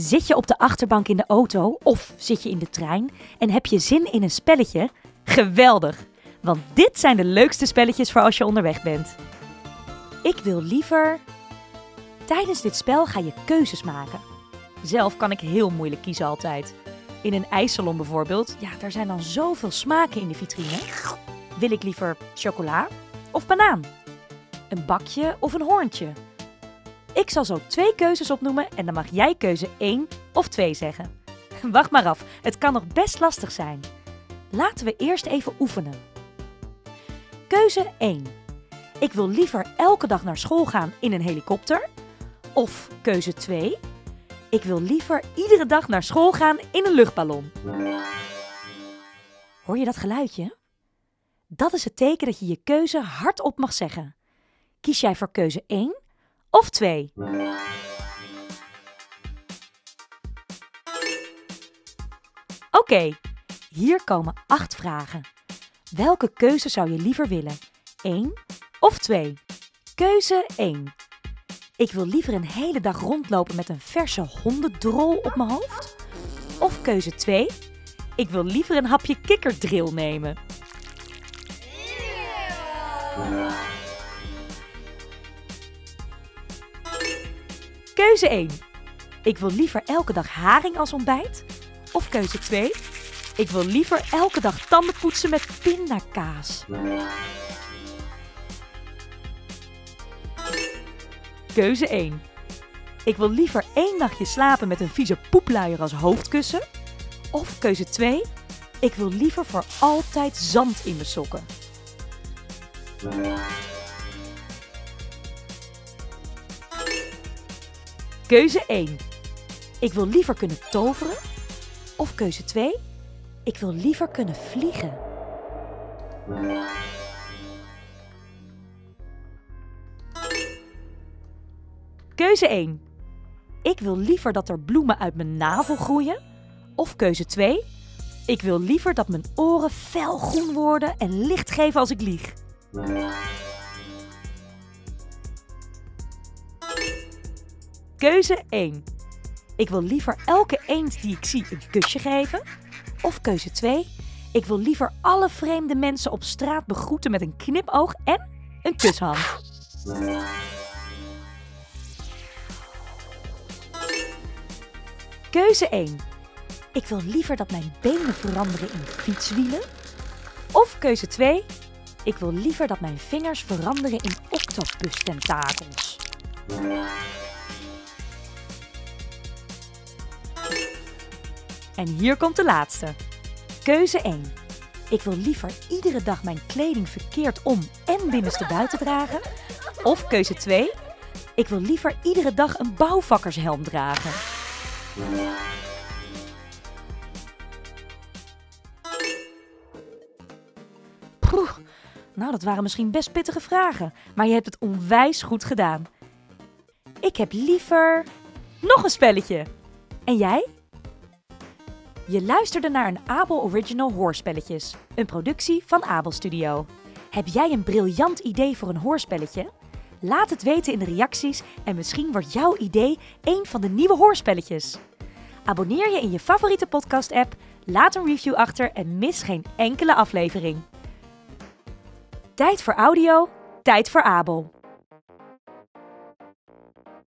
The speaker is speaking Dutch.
Zit je op de achterbank in de auto of zit je in de trein en heb je zin in een spelletje? Geweldig! Want dit zijn de leukste spelletjes voor als je onderweg bent. Ik wil liever. Tijdens dit spel ga je keuzes maken. Zelf kan ik heel moeilijk kiezen altijd. In een ijssalon bijvoorbeeld, ja, daar zijn dan zoveel smaken in de vitrine. Wil ik liever chocola of banaan? Een bakje of een hoorntje? Ik zal zo twee keuzes opnoemen en dan mag jij keuze 1 of 2 zeggen. Wacht maar af, het kan nog best lastig zijn. Laten we eerst even oefenen. Keuze 1. Ik wil liever elke dag naar school gaan in een helikopter. Of keuze 2. Ik wil liever iedere dag naar school gaan in een luchtballon. Hoor je dat geluidje? Dat is het teken dat je je keuze hardop mag zeggen. Kies jij voor keuze 1 of 2? Oké, hier komen acht vragen. Welke keuze zou je liever willen? 1 of 2? Keuze 1. Ik wil liever een hele dag rondlopen met een verse hondendrol op mijn hoofd. Of keuze 2. Ik wil liever een hapje kikkerdril nemen. Keuze 1. Ik wil liever elke dag haring als ontbijt. Of keuze 2. Ik wil liever elke dag tanden poetsen met pindakaas. Keuze 1. Ik wil liever één nachtje slapen met een vieze poepluier als hoofdkussen. Of keuze 2. Ik wil liever voor altijd zand in mijn sokken. Keuze 1. Ik wil liever kunnen toveren. Of keuze 2. Ik wil liever kunnen vliegen. Keuze 1. Ik wil liever dat er bloemen uit mijn navel groeien. Of keuze 2. Ik wil liever dat mijn oren felgroen worden en licht geven als ik lieg. Keuze 1. Ik wil liever elke eend die ik zie een kusje geven. Of keuze 2. Ik wil liever alle vreemde mensen op straat begroeten met een knipoog en een kushand. Keuze 1. Ik wil liever dat mijn benen veranderen in fietswielen. Of keuze 2. Ik wil liever dat mijn vingers veranderen in octopus-tentakels. En hier komt de laatste. Keuze 1. Ik wil liever iedere dag mijn kleding verkeerd om en binnenstebuiten dragen. Of keuze 2. Ik wil liever iedere dag een bouwvakkershelm dragen. Poeh, nou dat waren misschien best pittige vragen, maar je hebt het onwijs goed gedaan. Ik heb liever nog een spelletje. En jij? Je luisterde naar een Abel Original Hoorspelletjes, een productie van Abel Studio. Heb jij een briljant idee voor een hoorspelletje? Laat het weten in de reacties en misschien wordt jouw idee een van de nieuwe hoorspelletjes. Abonneer je in je favoriete podcast-app, laat een review achter en mis geen enkele aflevering. Tijd voor audio, tijd voor Abel.